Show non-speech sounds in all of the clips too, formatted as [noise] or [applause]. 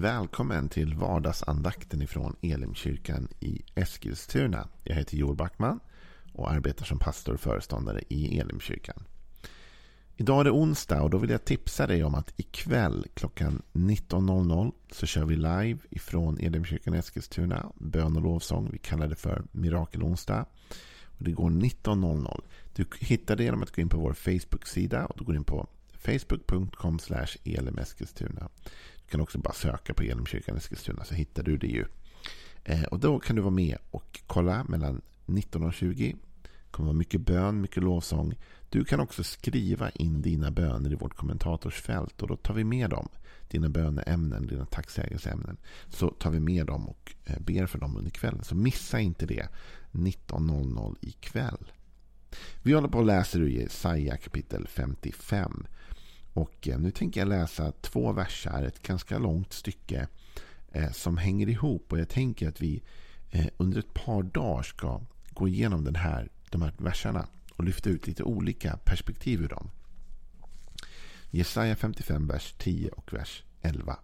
Välkommen till vardagsandakten ifrån Elimkyrkan i Eskilstuna. Jag heter Joel Backman och arbetar som pastor och föreståndare i Elimkyrkan. Idag är det onsdag och då vill jag tipsa dig om att ikväll klockan 19.00 så kör vi live ifrån Elimkyrkan i Eskilstuna. Bön och lovsång. Vi kallar det för Mirakelonsdag. Och det går 19.00. Du hittar det genom att gå in på vår Facebook-sida och du går in på facebook.com elimeskilstuna. Du kan också bara söka på Elimkyrkan Eskilstuna så hittar du det ju. Eh, och då kan du vara med och kolla mellan 19 och 20. Det kommer vara mycket bön, mycket lovsång. Du kan också skriva in dina böner i vårt kommentatorsfält och då tar vi med dem. Dina böneämnen, dina tacksägelseämnen. Så tar vi med dem och eh, ber för dem under kvällen. Så missa inte det 19.00 ikväll. Vi håller på och läser ur Jesaja kapitel 55. Och eh, nu tänker jag läsa två versar, ett ganska långt stycke eh, som hänger ihop. Och jag tänker att vi eh, under ett par dagar ska gå igenom den här, de här verserna och lyfta ut lite olika perspektiv ur dem. Jesaja 55, vers 10 och vers 11.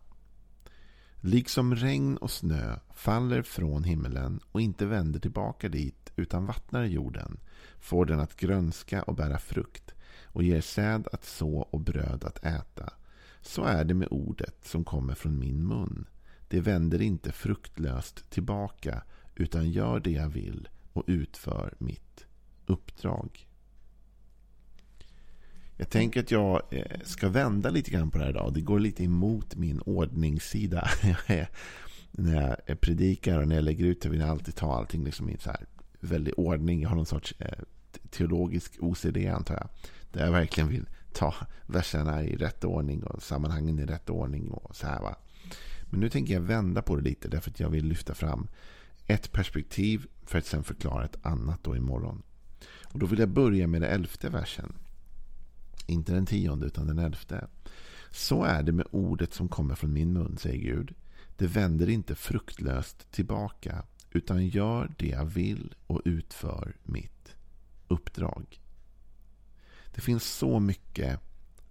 Liksom regn och snö faller från himmelen och inte vänder tillbaka dit utan vattnar jorden får den att grönska och bära frukt och ger säd att så och bröd att äta. Så är det med ordet som kommer från min mun. Det vänder inte fruktlöst tillbaka utan gör det jag vill och utför mitt uppdrag. Jag tänker att jag eh, ska vända lite grann på det här idag. Det går lite emot min ordningssida. [laughs] när jag eh, predikar och när jag lägger ut det vill jag alltid ta allting liksom i så här väldig ordning. Jag har någon sorts eh, teologisk OCD antar jag. Där jag verkligen vill ta verserna i rätt ordning och sammanhangen i rätt ordning. och så här va. Men nu tänker jag vända på det lite därför att jag vill lyfta fram ett perspektiv för att sen förklara ett annat då imorgon. Och då vill jag börja med den elfte versen. Inte den tionde utan den elfte. Så är det med ordet som kommer från min mun, säger Gud. Det vänder inte fruktlöst tillbaka utan gör det jag vill och utför mitt uppdrag. Det finns så mycket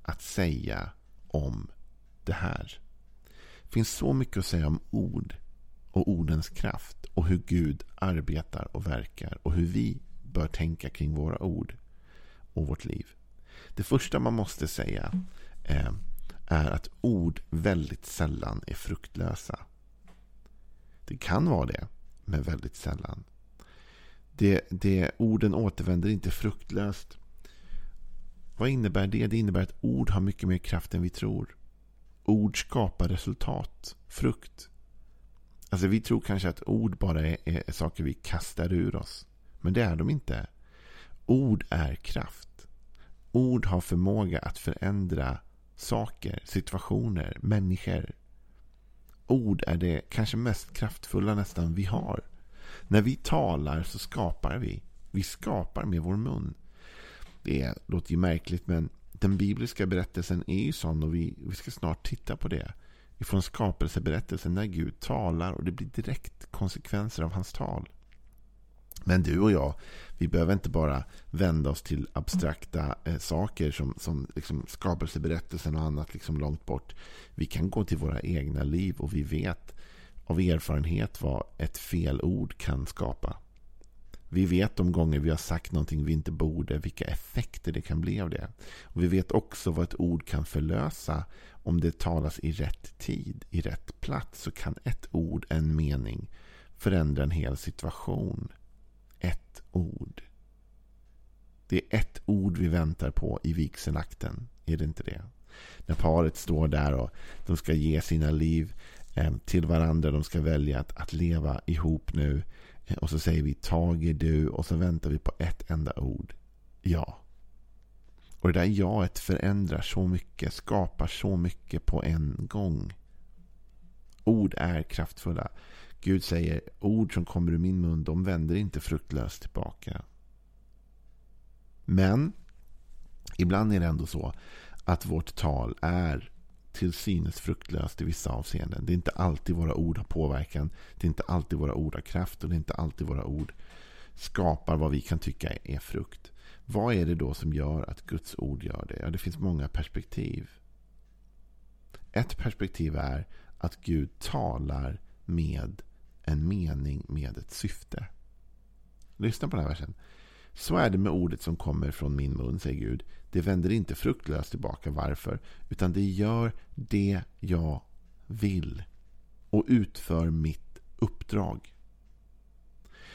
att säga om det här. Det finns så mycket att säga om ord och ordens kraft och hur Gud arbetar och verkar och hur vi bör tänka kring våra ord och vårt liv. Det första man måste säga eh, är att ord väldigt sällan är fruktlösa. Det kan vara det, men väldigt sällan. Det, det, orden återvänder inte fruktlöst. Vad innebär det? Det innebär att ord har mycket mer kraft än vi tror. Ord skapar resultat, frukt. Alltså vi tror kanske att ord bara är, är saker vi kastar ur oss. Men det är de inte. Ord är kraft. Ord har förmåga att förändra saker, situationer, människor. Ord är det kanske mest kraftfulla nästan vi har. När vi talar så skapar vi. Vi skapar med vår mun. Det låter ju märkligt men den bibliska berättelsen är ju sån och vi, vi ska snart titta på det. Ifrån skapelseberättelsen när Gud talar och det blir direkt konsekvenser av hans tal. Men du och jag, vi behöver inte bara vända oss till abstrakta eh, saker som, som liksom skapelseberättelsen och annat liksom långt bort. Vi kan gå till våra egna liv och vi vet av erfarenhet vad ett fel ord kan skapa. Vi vet de gånger vi har sagt någonting vi inte borde, vilka effekter det kan bli av det. Och vi vet också vad ett ord kan förlösa. Om det talas i rätt tid, i rätt plats, så kan ett ord, en mening, förändra en hel situation. Ett ord. Det är ett ord vi väntar på i vigselakten. Är det inte det? När paret står där och de ska ge sina liv eh, till varandra. De ska välja att, att leva ihop nu. Och så säger vi tager du och så väntar vi på ett enda ord. Ja. Och det där jaet förändrar så mycket, skapar så mycket på en gång. Ord är kraftfulla. Gud säger ord som kommer ur min mun, de vänder inte fruktlöst tillbaka. Men ibland är det ändå så att vårt tal är till synes fruktlöst i vissa avseenden. Det är inte alltid våra ord har påverkan. Det är inte alltid våra ord har kraft och det är inte alltid våra ord skapar vad vi kan tycka är frukt. Vad är det då som gör att Guds ord gör det? Ja, det finns många perspektiv. Ett perspektiv är att Gud talar med en mening med ett syfte. Lyssna på den här versen. Så är det med ordet som kommer från min mun, säger Gud. Det vänder inte fruktlöst tillbaka. Varför? Utan det gör det jag vill och utför mitt uppdrag.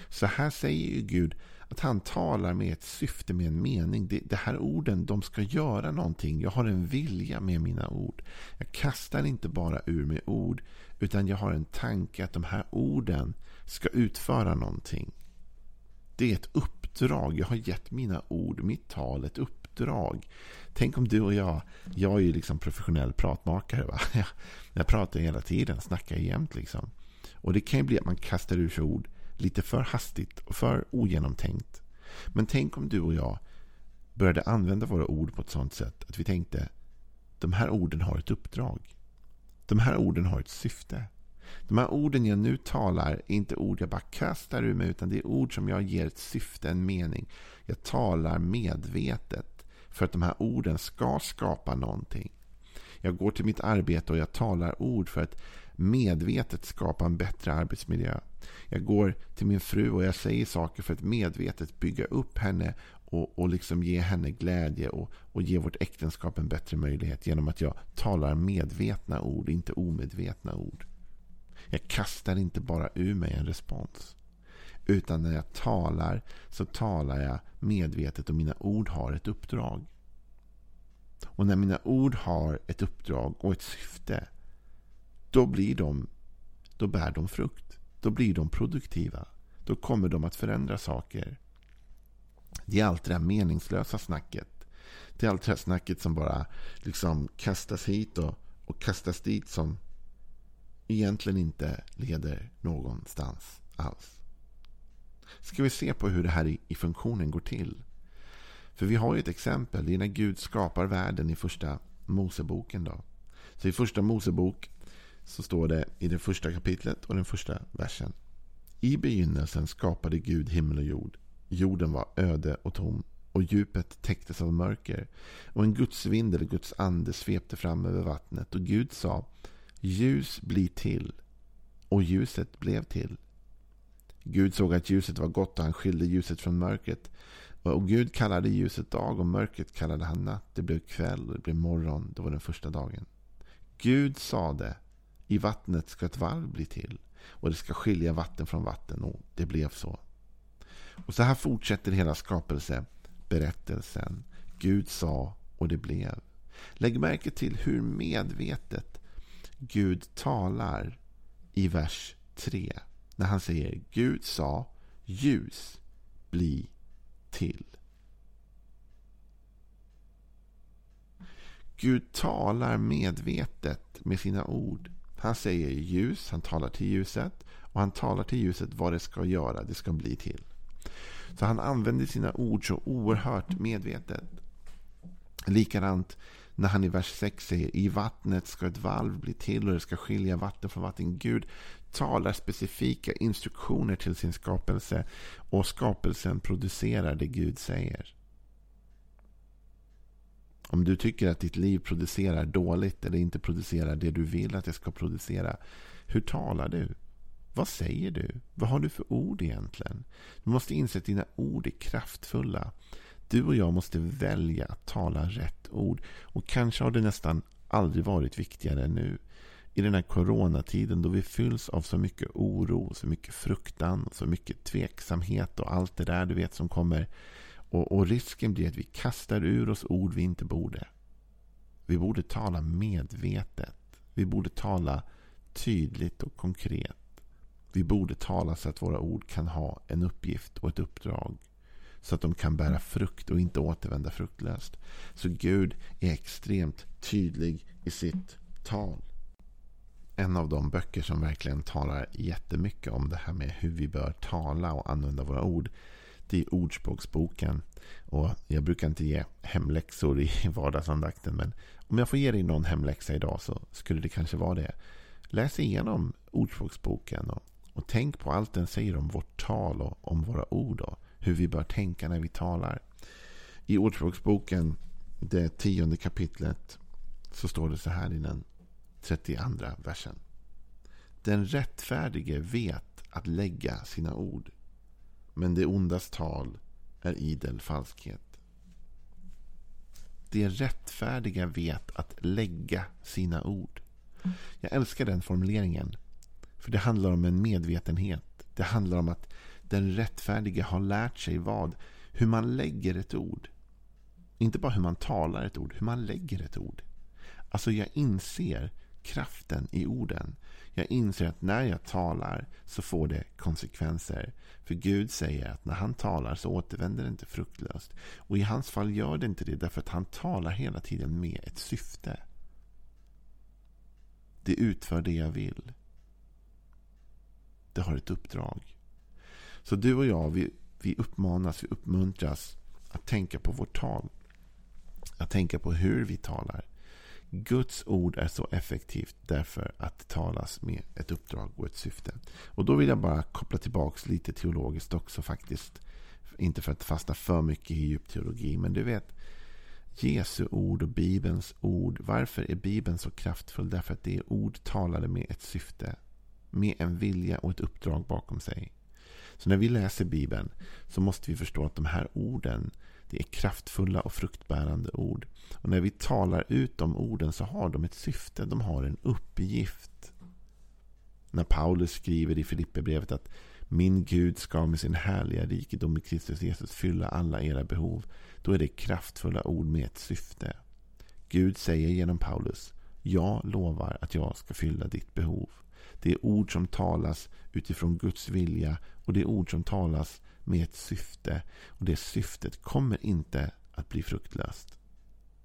Så här säger ju Gud att han talar med ett syfte, med en mening. Det, det här orden, de ska göra någonting. Jag har en vilja med mina ord. Jag kastar inte bara ur mig ord, utan jag har en tanke att de här orden ska utföra någonting. Det är ett uppdrag. Jag har gett mina ord, mitt tal, ett uppdrag. Tänk om du och jag, jag är ju liksom professionell pratmakare. Va? [laughs] Jag pratar hela tiden, snackar jämt liksom. Och det kan ju bli att man kastar ur sig ord lite för hastigt och för ogenomtänkt. Men tänk om du och jag började använda våra ord på ett sådant sätt att vi tänkte de här orden har ett uppdrag. De här orden har ett syfte. De här orden jag nu talar är inte ord jag bara kastar ur mig utan det är ord som jag ger ett syfte, en mening. Jag talar medvetet för att de här orden ska skapa någonting. Jag går till mitt arbete och jag talar ord för att medvetet skapa en bättre arbetsmiljö. Jag går till min fru och jag säger saker för att medvetet bygga upp henne och, och liksom ge henne glädje och, och ge vårt äktenskap en bättre möjlighet genom att jag talar medvetna ord, inte omedvetna ord. Jag kastar inte bara ur mig en respons. Utan när jag talar så talar jag medvetet och mina ord har ett uppdrag. Och när mina ord har ett uppdrag och ett syfte då blir de, då bär de frukt. Då blir de produktiva. Då kommer de att förändra saker. Det är allt det där meningslösa snacket. Det är allt det här snacket som bara liksom kastas hit och, och kastas dit som egentligen inte leder någonstans alls. Ska vi se på hur det här i, i funktionen går till. För vi har ju ett exempel. Det är när Gud skapar världen i första Moseboken. Då. Så i första Mosebok så står det i det första kapitlet och den första versen. I begynnelsen skapade Gud himmel och jord. Jorden var öde och tom och djupet täcktes av mörker. Och en Guds vind eller Guds ande svepte fram över vattnet. Och Gud sa Ljus bli till. Och ljuset blev till. Gud såg att ljuset var gott och han skilde ljuset från mörkret. Och Gud kallade ljuset dag och mörkret kallade han natt. Det blev kväll och det blev morgon. Det var den första dagen. Gud sade i vattnet ska ett valv bli till. Och det ska skilja vatten från vatten. Och det blev så. Och så här fortsätter hela skapelseberättelsen. Gud sa och det blev. Lägg märke till hur medvetet Gud talar i vers 3. När han säger Gud sa ljus bli till. Gud talar medvetet med sina ord. Han säger ljus, han talar till ljuset och han talar till ljuset vad det ska göra, det ska bli till. Så han använder sina ord så oerhört medvetet. Likadant när han i vers 6 säger i vattnet ska ett valv bli till och det ska skilja vatten från vatten. Gud talar specifika instruktioner till sin skapelse och skapelsen producerar det Gud säger. Om du tycker att ditt liv producerar dåligt eller inte producerar det du vill att det ska producera. Hur talar du? Vad säger du? Vad har du för ord egentligen? Du måste inse att dina ord är kraftfulla. Du och jag måste välja att tala rätt ord. Och kanske har det nästan aldrig varit viktigare än nu. I den här coronatiden då vi fylls av så mycket oro, så mycket fruktan, så mycket tveksamhet och allt det där du vet som kommer och, och, risken blir att vi kastar ur oss ord vi inte borde. Vi borde tala medvetet. Vi borde tala tydligt och konkret. Vi borde tala så att våra ord kan ha en uppgift och ett uppdrag. Så att de kan bära frukt och inte återvända fruktlöst. Så Gud är extremt tydlig i sitt tal. En av de böcker som verkligen talar jättemycket om det här med hur vi bör tala och använda våra ord det är Ordspråksboken. Och jag brukar inte ge hemläxor i [laughs] vardagsandakten. Men om jag får ge dig någon hemläxa idag så skulle det kanske vara det. Läs igenom Ordspråksboken och, och tänk på allt den säger om vårt tal och om våra ord. Och hur vi bör tänka när vi talar. I Ordspråksboken, det tionde kapitlet, så står det så här i den 32 versen. Den rättfärdige vet att lägga sina ord. Men det ondas tal är idel falskhet. Det rättfärdiga vet att lägga sina ord. Jag älskar den formuleringen. För det handlar om en medvetenhet. Det handlar om att den rättfärdige har lärt sig vad? Hur man lägger ett ord. Inte bara hur man talar ett ord, hur man lägger ett ord. Alltså jag inser kraften i orden. Jag inser att när jag talar så får det konsekvenser. För Gud säger att när han talar så återvänder det inte fruktlöst. Och i hans fall gör det inte det därför att han talar hela tiden med ett syfte. Det utför det jag vill. Det har ett uppdrag. Så du och jag, vi, vi uppmanas, vi uppmuntras att tänka på vårt tal. Att tänka på hur vi talar. Guds ord är så effektivt därför att det talas med ett uppdrag och ett syfte. Och då vill jag bara koppla tillbaka lite teologiskt också faktiskt. Inte för att fastna för mycket i djup teologi, men du vet. Jesu ord och Bibelns ord. Varför är Bibeln så kraftfull? Därför att det är ord talade med ett syfte. Med en vilja och ett uppdrag bakom sig. Så när vi läser Bibeln så måste vi förstå att de här orden det är kraftfulla och fruktbärande ord. Och när vi talar ut de orden så har de ett syfte. De har en uppgift. När Paulus skriver i Filipperbrevet att min Gud ska med sin härliga rikedom i Kristus Jesus fylla alla era behov. Då är det kraftfulla ord med ett syfte. Gud säger genom Paulus Jag lovar att jag ska fylla ditt behov. Det är ord som talas utifrån Guds vilja och det är ord som talas med ett syfte. Och det syftet kommer inte att bli fruktlöst.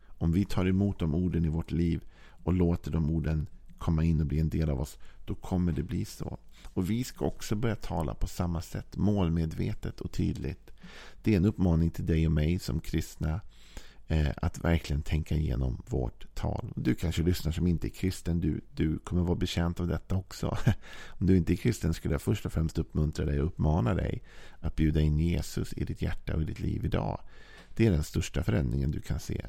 Om vi tar emot de orden i vårt liv och låter de orden komma in och bli en del av oss, då kommer det bli så. Och vi ska också börja tala på samma sätt, målmedvetet och tydligt. Det är en uppmaning till dig och mig som kristna Eh, att verkligen tänka igenom vårt tal. Du kanske lyssnar som inte är kristen. Du, du kommer vara betjänt av detta också. [laughs] Om du inte är kristen skulle jag först och främst uppmuntra dig och uppmana dig att bjuda in Jesus i ditt hjärta och i ditt liv idag. Det är den största förändringen du kan se.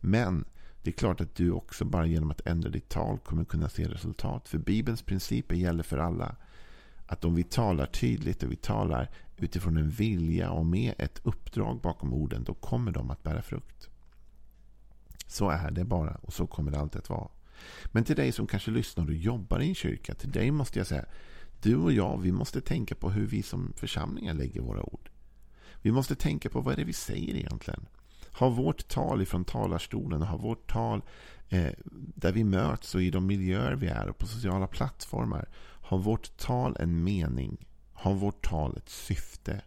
Men det är klart att du också bara genom att ändra ditt tal kommer kunna se resultat. För Bibelns principer gäller för alla. Att om vi talar tydligt och vi talar utifrån en vilja och med ett uppdrag bakom orden, då kommer de att bära frukt. Så är det bara och så kommer det alltid att vara. Men till dig som kanske lyssnar och jobbar i en kyrka, till dig måste jag säga, du och jag, vi måste tänka på hur vi som församlingar lägger våra ord. Vi måste tänka på vad är det vi säger egentligen. Har vårt tal ifrån talarstolen har vårt tal eh, där vi möts och i de miljöer vi är och på sociala plattformar. Har vårt tal en mening? Har vårt tal ett syfte?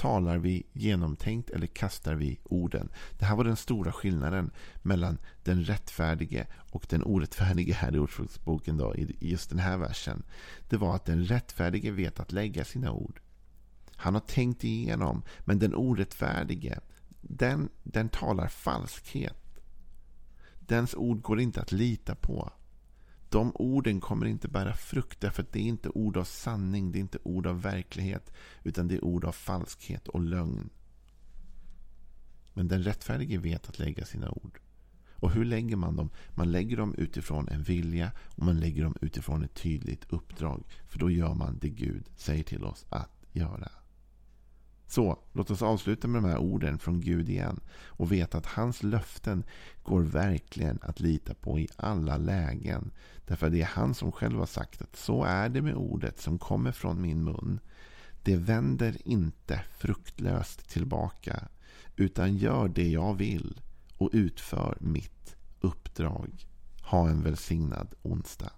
Talar vi genomtänkt eller kastar vi orden? Det här var den stora skillnaden mellan den rättfärdige och den orättfärdige här i Ordspråksboken då, i just den här versen. Det var att den rättfärdige vet att lägga sina ord. Han har tänkt igenom, men den orättfärdige, den, den talar falskhet. Dens ord går inte att lita på. De orden kommer inte bära frukt därför att det är inte ord av sanning, det är inte ord av verklighet, utan det är ord av falskhet och lögn. Men den rättfärdige vet att lägga sina ord. Och hur lägger man dem? Man lägger dem utifrån en vilja och man lägger dem utifrån ett tydligt uppdrag. För då gör man det Gud säger till oss att göra. Så låt oss avsluta med de här orden från Gud igen och veta att hans löften går verkligen att lita på i alla lägen. Därför det är han som själv har sagt att så är det med ordet som kommer från min mun. Det vänder inte fruktlöst tillbaka utan gör det jag vill och utför mitt uppdrag. Ha en välsignad onsdag.